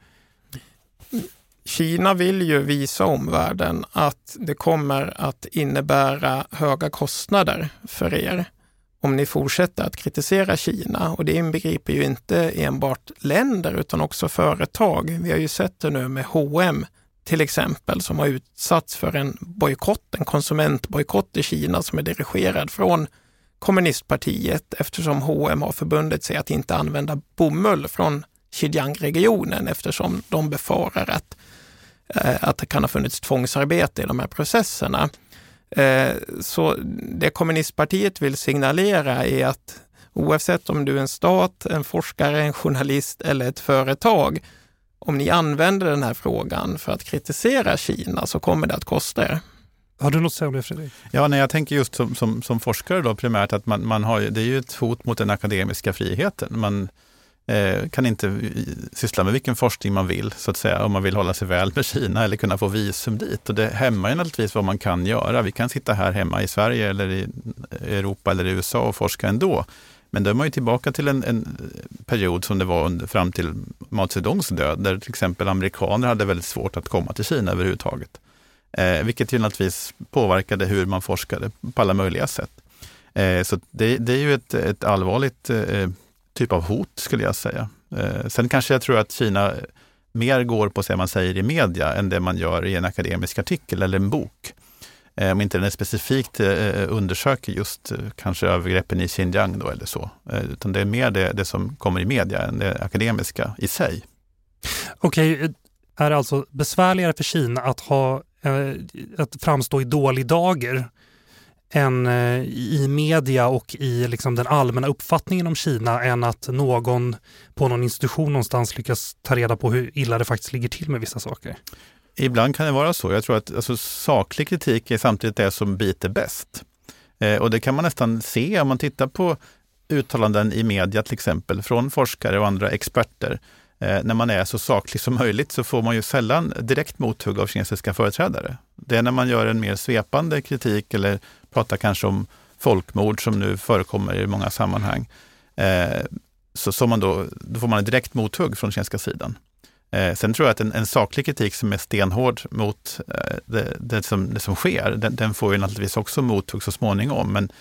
Kina vill ju visa omvärlden att det kommer att innebära höga kostnader för er om ni fortsätter att kritisera Kina. Och det inbegriper ju inte enbart länder utan också företag. Vi har ju sett det nu med H&M till exempel som har utsatts för en bojkott, en konsumentbojkott i Kina som är dirigerad från kommunistpartiet eftersom H&M har förbundit sig att inte använda bomull från Xinjiang-regionen eftersom de befarar att, eh, att det kan ha funnits tvångsarbete i de här processerna. Eh, så det kommunistpartiet vill signalera är att oavsett om du är en stat, en forskare, en journalist eller ett företag, om ni använder den här frågan för att kritisera Kina så kommer det att kosta er. Har du något att säga om det Fredrik? Ja, nej, jag tänker just som, som, som forskare då primärt att man, man har, det är ju ett hot mot den akademiska friheten. Man eh, kan inte syssla med vilken forskning man vill, så att säga, om man vill hålla sig väl med Kina eller kunna få visum dit. Och det hämmar ju naturligtvis vad man kan göra. Vi kan sitta här hemma i Sverige eller i Europa eller i USA och forska ändå. Men då är man ju tillbaka till en, en period som det var under, fram till Mao Zedongs död, där till exempel amerikaner hade väldigt svårt att komma till Kina överhuvudtaget. Eh, vilket ju naturligtvis påverkade hur man forskade på alla möjliga sätt. Eh, så det, det, är ju ett, ett allvarligt eh, typ av hot skulle jag säga. Eh, sen kanske jag tror att Kina mer går på det man säger i media än det man gör i en akademisk artikel eller en bok. Eh, om inte den specifikt eh, eh, undersöker just eh, kanske övergreppen i Xinjiang då eller så. Eh, utan det är mer det, det som kommer i media än det akademiska i sig. Okej, är det alltså besvärligare för Kina att, ha, Eh, att framstå i dålig dager än eh, i media och i liksom den allmänna uppfattningen om Kina än att någon på någon institution någonstans lyckas ta reda på hur illa det faktiskt ligger till med vissa saker. Ibland kan det vara så. Jag tror att alltså, saklig kritik är samtidigt det som biter bäst. Eh, och det kan man nästan se om man tittar på uttalanden i media till exempel från forskare och andra experter. Eh, när man är så saklig som möjligt så får man ju sällan direkt mothugg av kinesiska företrädare. Det är när man gör en mer svepande kritik eller pratar kanske om folkmord som nu förekommer i många sammanhang. Eh, så, så man då, då får man en direkt mothugg från kinesiska sidan. Eh, sen tror jag att en, en saklig kritik som är stenhård mot eh, det, det, som, det som sker, den, den, får ju naturligtvis också mothugg så småningom. Men,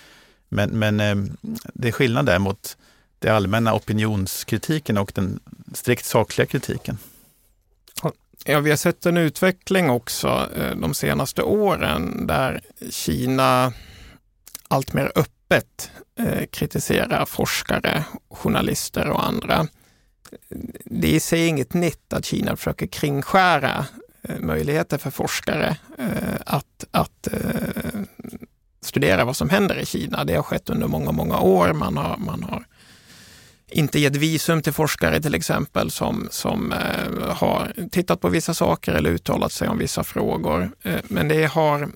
men, men eh, det är skillnad där mot den allmänna opinionskritiken och den strikt sakliga kritiken. Ja, vi har sett en utveckling också eh, de senaste åren där Kina allt mer öppet eh, kritiserar forskare, journalister och andra. Det är i sig inget nytt att Kina försöker kringskära eh, möjligheter för forskare att, att studera vad som händer i Kina. Det har skett under många, många år. Man har, man har inte gett visum till forskare till exempel som, som eh, har tittat på vissa saker eller uttalat sig om vissa frågor. Eh, men det har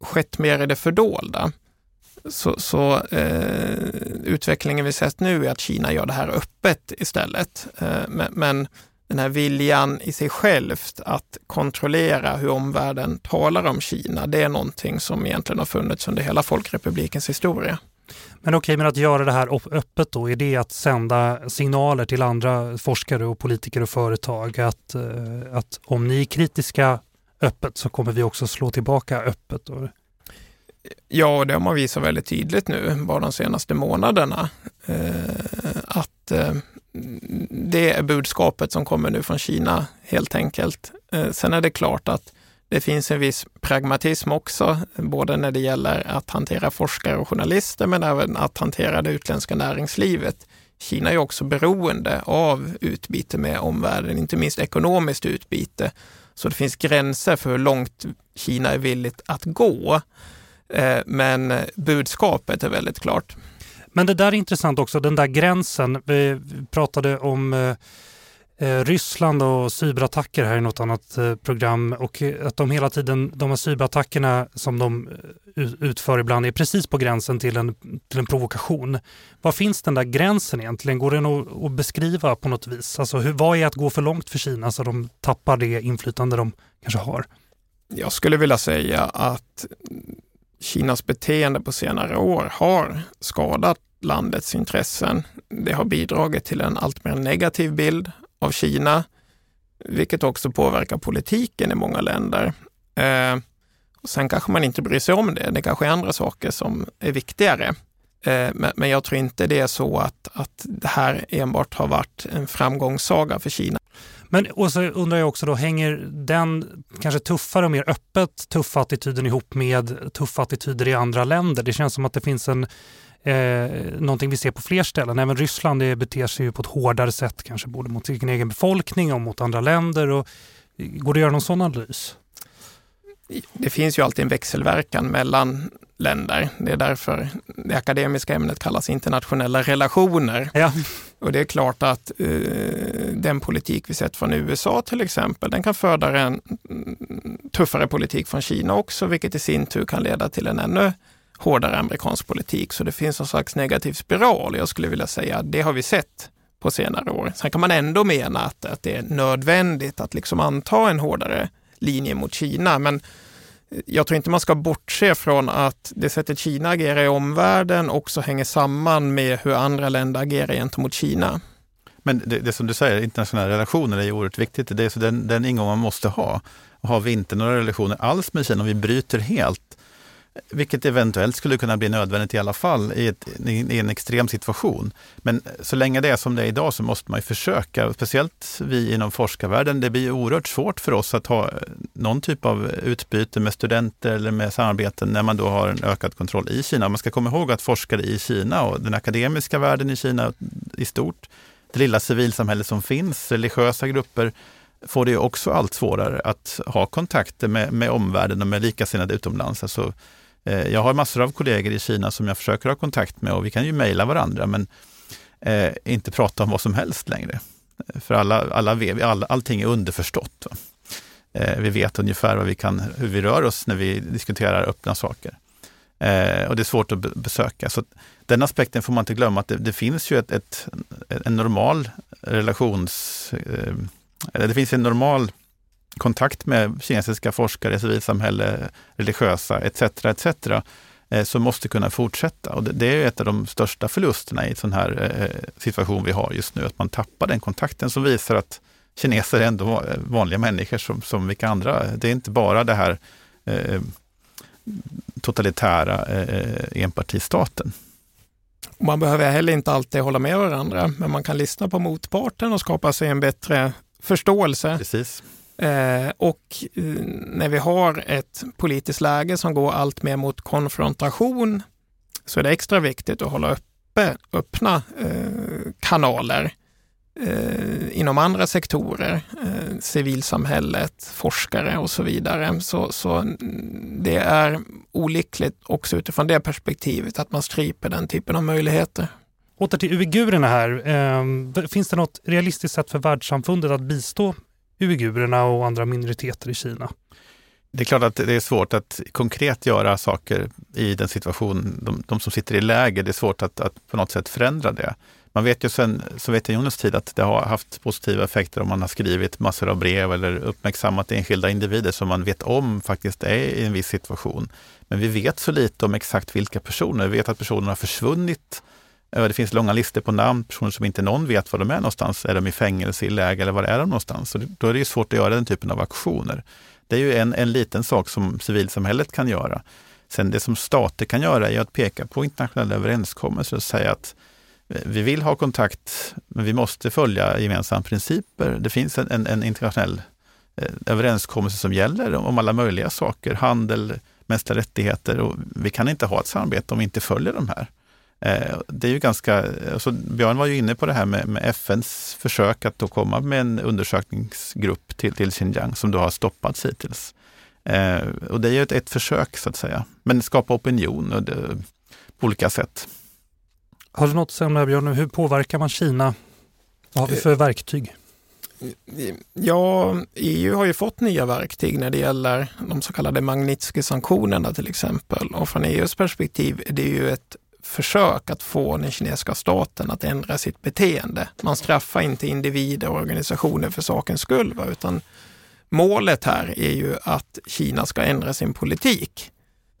skett mer i det fördolda. Så, så eh, utvecklingen vi sett nu är att Kina gör det här öppet istället. Eh, men, men, den här viljan i sig självt att kontrollera hur omvärlden talar om Kina, det är någonting som egentligen har funnits under hela Folkrepublikens historia. Men okej, men att göra det här öppet då, är det att sända signaler till andra forskare och politiker och företag att, eh, att om ni är kritiska öppet så kommer vi också slå tillbaka öppet? Då? Ja, det har man visat väldigt tydligt nu, bara de senaste månaderna. Eh, att eh, det är budskapet som kommer nu från Kina helt enkelt. Eh, sen är det klart att det finns en viss pragmatism också, både när det gäller att hantera forskare och journalister, men även att hantera det utländska näringslivet. Kina är också beroende av utbyte med omvärlden, inte minst ekonomiskt utbyte. Så det finns gränser för hur långt Kina är villigt att gå. Eh, men budskapet är väldigt klart. Men det där är intressant också, den där gränsen. Vi pratade om eh, Eh, Ryssland och cyberattacker här i något annat eh, program och eh, att de hela tiden, de här cyberattackerna som de utför ibland är precis på gränsen till en, till en provokation. Var finns den där gränsen egentligen? Går den att, att beskriva på något vis? Alltså hur, vad är att gå för långt för Kina så de tappar det inflytande de kanske har? Jag skulle vilja säga att Kinas beteende på senare år har skadat landets intressen. Det har bidragit till en allt mer negativ bild av Kina, vilket också påverkar politiken i många länder. Eh, och sen kanske man inte bryr sig om det. Det kanske är andra saker som är viktigare. Eh, men, men, jag tror inte det är så att, att det här enbart har varit en framgångssaga för Kina. Men och så undrar jag också då, hänger den kanske tuffare och mer öppet tuffa attityden ihop med tuffa attityder i andra länder? Det känns som att det finns en eh, någonting vi ser på fler ställen. Även Ryssland det beter sig ju på ett hårdare sätt kanske både mot sin egen befolkning och mot andra länder. Och, går det att göra någon sån analys? Det finns ju alltid en växelverkan mellan länder. Det är därför det akademiska ämnet kallas internationella relationer. Ja. Och det är klart att eh, den politik vi sett från USA till exempel, den kan föda en tuffare politik från Kina också, vilket i sin tur kan leda till en ännu hårdare amerikansk politik. Så det finns en slags negativ spiral. Jag skulle vilja säga att det har vi sett på senare år. Sen kan man ändå mena att, att det är nödvändigt att liksom anta en hårdare linje mot Kina. Men eh, jag tror inte man ska bortse från att det sättet Kina agerar i omvärlden också hänger samman med hur andra länder agerar gentemot Kina. Men det, det som du säger, internationella relationer är ju oerhört viktigt. Det är så den, den ingång man måste ha. Har vi inte några relationer alls med Kina, om vi bryter helt, vilket eventuellt skulle kunna bli nödvändigt i alla fall i, ett, i, en extrem situation. Men så länge det är som det är idag så måste man ju försöka, speciellt vi inom forskarvärlden. Det blir oerhört svårt för oss att ha eh, någon typ av utbyte med studenter eller med samarbeten när man då har en ökad kontroll i Kina. Man ska komma ihåg att forskare i Kina och den akademiska världen i Kina i stort, det lilla civilsamhälle som finns, religiösa grupper, får det också allt svårare att ha kontakter med, med omvärlden och med likasinnade utomlands. Alltså, Eh, jag har massor av kollegor i Kina som jag försöker ha kontakt med och vi kan ju mejla varandra men eh, inte prata om vad som helst längre. Eh, för alla, alla, all, allting är underförstått. Eh, vi vet ungefär vad vi kan, hur vi rör oss när vi diskuterar öppna saker. Eh, och det är svårt att besöka. Så den aspekten får man inte glömma, att det, det finns ju ett, ett, en normal relations... Eh, det finns en normal kontakt med kinesiska forskare, civilsamhälle, religiösa etc. etc. Eh, som måste kunna fortsätta. Och det är ett av de största förlusterna i en sån här eh, situation vi har just nu, att man tappar den kontakten som visar att kineser är ändå vanliga människor som, som vilka andra. Det är inte bara det här eh, totalitära eh, enpartistaten. Man behöver heller inte alltid hålla med varandra, men man kan lyssna på motparten och skapa sig en bättre förståelse. Precis. Eh, och eh, när vi har ett politiskt läge som går allt mer mot konfrontation så är det extra viktigt att hålla uppe, öppna eh, kanaler eh, inom andra sektorer, eh, civilsamhället, forskare och så vidare. Så, så det är olyckligt också utifrån det perspektivet att man stryper den typen av möjligheter. Åter till uigurerna här. Ehm, finns det något realistiskt sätt för världssamfundet att bistå uigurerna och andra minoriteter i Kina. Det är klart att det är svårt att konkret göra saker i den situation, de, de som sitter i läger, det är svårt att, att, på något sätt förändra det. Man vet ju sedan Sovjetunionens tid att det har haft positiva effekter om man har skrivit massor av brev eller uppmärksammat enskilda individer som man vet om faktiskt är i en viss situation. Men vi vet så lite om exakt vilka personer. Vi vet att personer har försvunnit Eh, det finns långa listor på namn, personer som inte någon vet var de är någonstans. Är de i fängelse, i läger eller var är de någonstans? Så då är det svårt att göra den typen av aktioner. Det är ju en, en liten sak som civilsamhället kan göra. Sen det som stater kan göra är att peka på internationella överenskommelser och säga att eh, vi vill ha kontakt, men vi måste följa gemensamma principer. Det finns en, en, en internationell eh, överenskommelse som gäller om alla möjliga saker, handel, mänskliga rättigheter och vi kan inte ha ett samarbete om vi inte följer de här. Eh, det är ju ganska, alltså Björn var ju inne på det här med, med FNs försök att då komma med en undersökningsgrupp till, till Xinjiang som då har stoppats hittills. Eh, och det är ju ett, ett försök så att säga, men skapa opinion och det, på olika sätt. Har du något att säga om det här Björn? Hur påverkar man Kina? Vad har vi för verktyg? Ja, EU har ju fått nya verktyg när det gäller de så kallade Magnitsky-sanktionerna till exempel. Och från EUs perspektiv är det ju ett försök att få den kinesiska staten att ändra sitt beteende. Man straffar inte individer och organisationer för sakens skull, va? utan målet här är ju att Kina ska ändra sin politik.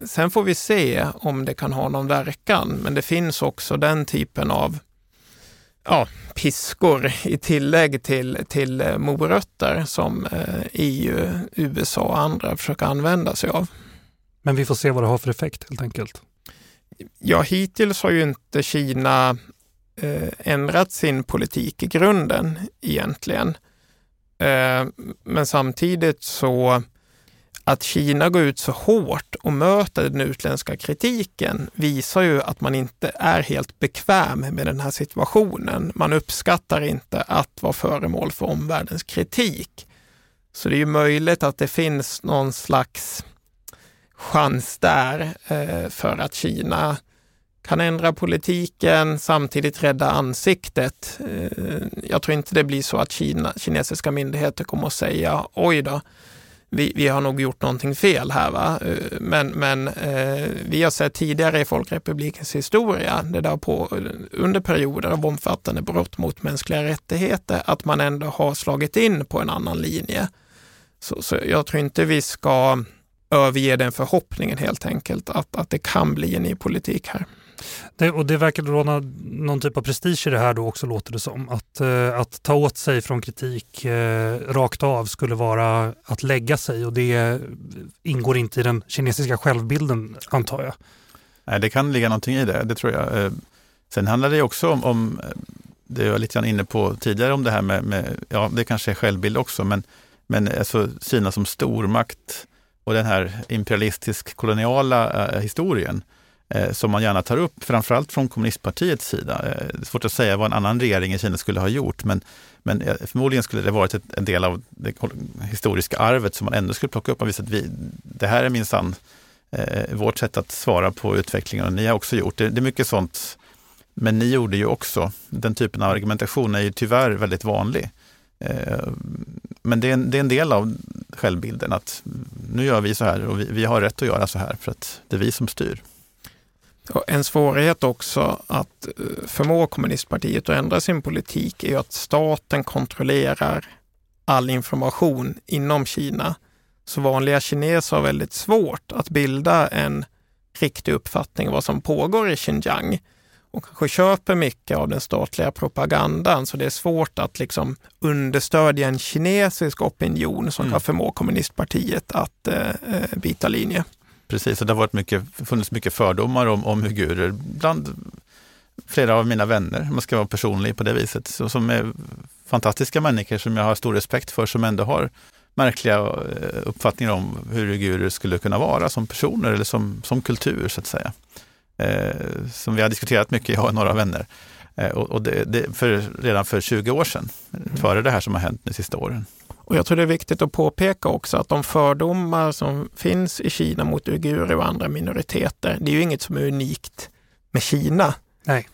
Sen får vi se om det kan ha någon verkan, men det finns också den typen av ja, piskor i tillägg till, till eh, morötter som eh, EU, USA och andra försöker använda sig av. Men vi får se vad det har för effekt helt enkelt. Ja, hittills har ju inte Kina eh, ändrat sin politik i grunden egentligen. Eh, men samtidigt så att Kina går ut så hårt och möter den utländska kritiken visar ju att man inte är helt bekväm med den här situationen. Man uppskattar inte att vara föremål för omvärldens kritik. Så det är ju möjligt att det finns någon slags chans där eh, för att Kina kan ändra politiken, samtidigt rädda ansiktet. Eh, jag tror inte det blir så att Kina, kinesiska myndigheter kommer att säga oj då, vi, vi har nog gjort någonting fel här. Va? Eh, men, men eh, vi har sett tidigare i Folkrepublikens historia, det där på, under perioder av omfattande brott mot mänskliga rättigheter, att man ändå har slagit in på en annan linje. Så, så jag tror inte vi ska överge den förhoppningen helt enkelt, att, att det kan bli en ny politik här. Det, och det verkar råda någon typ av prestige i det här då också låter det som. Att, eh, att ta åt sig från kritik eh, rakt av skulle vara att lägga sig och det ingår inte i den kinesiska självbilden antar jag. Nej, det kan ligga någonting i det, det tror jag. Eh, sen handlar det också om, om det jag var lite grann inne på tidigare om det här med, med ja det kanske är självbild också, men, men alltså Kina som stormakt och den här imperialistisk koloniala eh, historien eh, som man gärna tar upp, framförallt från kommunistpartiets sida. Eh, det är svårt att säga vad en annan regering i Kina skulle ha gjort, men, men eh, förmodligen skulle det varit ett, en del av det historiska arvet som man ändå skulle plocka upp och visa att vi, det här är minsann eh, vårt sätt att svara på utvecklingen och ni har också gjort det. Det är mycket sånt, men ni gjorde ju också. Den typen av argumentation är ju tyvärr väldigt vanlig. Eh, men det är, en, det är en del av självbilden att nu gör vi så här och vi, vi har rätt att göra så här för att det är vi som styr. En svårighet också att eh, förmå kommunistpartiet att ändra sin politik är att staten kontrollerar all information inom Kina. Så vanliga kineser har väldigt svårt att bilda en riktig uppfattning om vad som pågår i Xinjiang och kanske köper mycket av den statliga propagandan. Så det är svårt att liksom understödja en kinesisk opinion som mm. kan förmå kommunistpartiet att eh, eh byta linje. Precis, och det har varit mycket, funnits mycket fördomar om, om uigurer bland flera av mina vänner, om man ska vara personlig på det viset, så, som är fantastiska människor som jag har stor respekt för, som ändå har märkliga eh, uppfattningar om hur uigurer skulle kunna vara som personer eller som, som kultur så att säga. Eh, som vi har diskuterat mycket, jag och några vänner. Eh, och, och det, det för, redan för 20 år sedan, mm. före det här som har hänt de sista åren. Och jag tror det är viktigt att påpeka också att de fördomar som finns i Kina mot uigurer och andra minoriteter, det är ju inget som är unikt med Kina. Nej.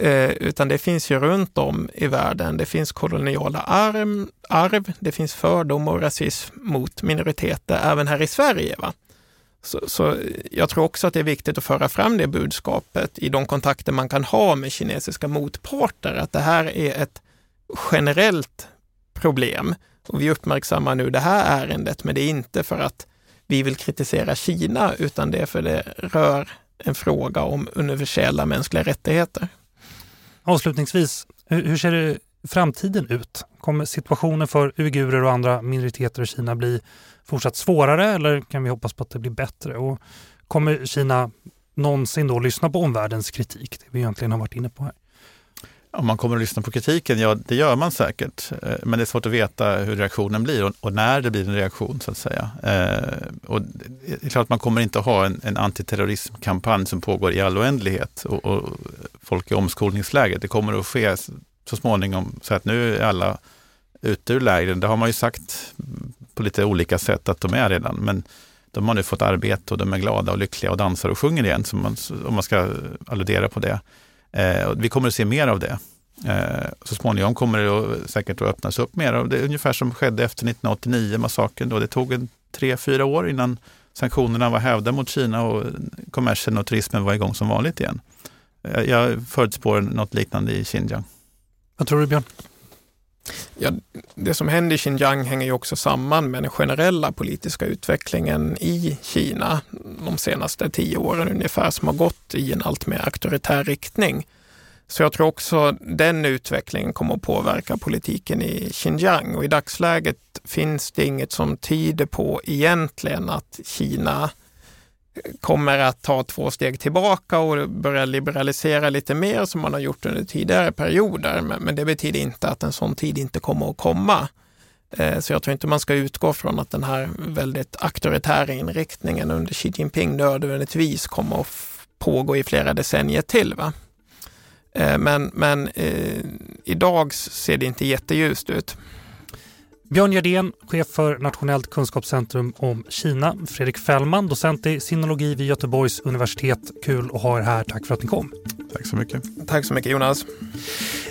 Eh, utan det finns ju runt om i världen. Det finns koloniala arv, arv det finns fördomar och rasism mot minoriteter även här i Sverige. Va? Så, så, jag tror också att det är viktigt att föra fram det budskapet i de kontakter man kan ha med kinesiska motparter, att det här är ett generellt problem och vi uppmärksammar nu det här ärendet, men det är inte för att vi vill kritisera Kina, utan det är för det rör en fråga om universella mänskliga rättigheter. Avslutningsvis, hur ser det framtiden ut? Kommer situationen för uigurer och andra minoriteter i Kina bli fortsatt svårare eller kan vi hoppas på att det blir bättre? Och kommer Kina någonsin då lyssna på omvärldens kritik? Det vi egentligen har varit inne på här. Om man kommer att lyssna på kritiken, ja det gör man säkert. Eh, men det är svårt att veta hur reaktionen blir och, när det blir en reaktion så att säga. Eh, och det är klart att man kommer inte att ha en, en antiterrorismkampanj som pågår i all oändlighet och, och folk i omskolningsläget. Det kommer att ske så småningom så att nu är alla ute ur lägren. Det har man ju sagt på lite olika sätt att de är redan. Men de har nu fått arbete och de är glada och lyckliga och dansar och sjunger igen, man, om man ska alludera på det. Eh, vi kommer att se mer av det. Eh, så småningom kommer det säkert att öppnas upp mer. Och det är ungefär som skedde efter 1989-massakern. Det tog en tre, fyra år innan sanktionerna var hävda mot Kina och kommersen och turismen var igång som vanligt igen. Eh, jag förutspår något liknande i Xinjiang. Vad tror du Björn? Ja, det som händer i Xinjiang hänger ju också samman med den generella politiska utvecklingen i Kina de senaste tio åren ungefär, som har gått i en allt mer auktoritär riktning. Så jag tror också den utvecklingen kommer att påverka politiken i Xinjiang och i dagsläget finns det inget som tyder på egentligen att Kina kommer att ta två steg tillbaka och börja liberalisera lite mer som man har gjort under tidigare perioder. Men, men det betyder inte att en sån tid inte kommer att komma. Eh, så jag tror inte man ska utgå från att den här väldigt auktoritära inriktningen under Xi Jinping nödvändigtvis kommer att pågå i flera decennier till. Va? Eh, men men eh, idag ser det inte jätteljust ut. Björn Gerdén, chef för Nationellt kunskapscentrum om Kina. Fredrik Fällman, docent i sinologi vid Göteborgs universitet. Kul att ha er här. Tack för att ni kom. Tack så mycket. Tack så mycket Jonas.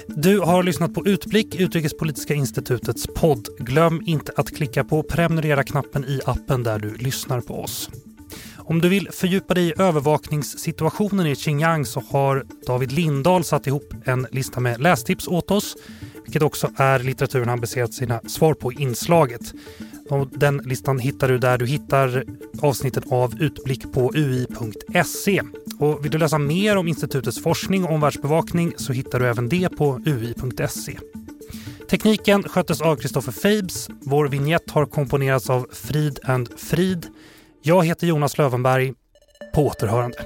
Du har lyssnat på Utblick, Utrikespolitiska institutets podd. Glöm inte att klicka på prenumerera-knappen i appen där du lyssnar på oss. Om du vill fördjupa dig i övervakningssituationen i Xinjiang så har David Lindahl satt ihop en lista med lästips åt oss vilket också är litteraturen han baserat sina svar på i inslaget. Och den listan hittar du där du hittar avsnittet av Utblick på ui.se. Och vill du läsa mer om institutets forskning och omvärldsbevakning så hittar du även det på ui.se. Tekniken sköttes av Kristoffer Fabes. Vår vignett har komponerats av Frid and Frid. Jag heter Jonas Lövenberg. På återhörande.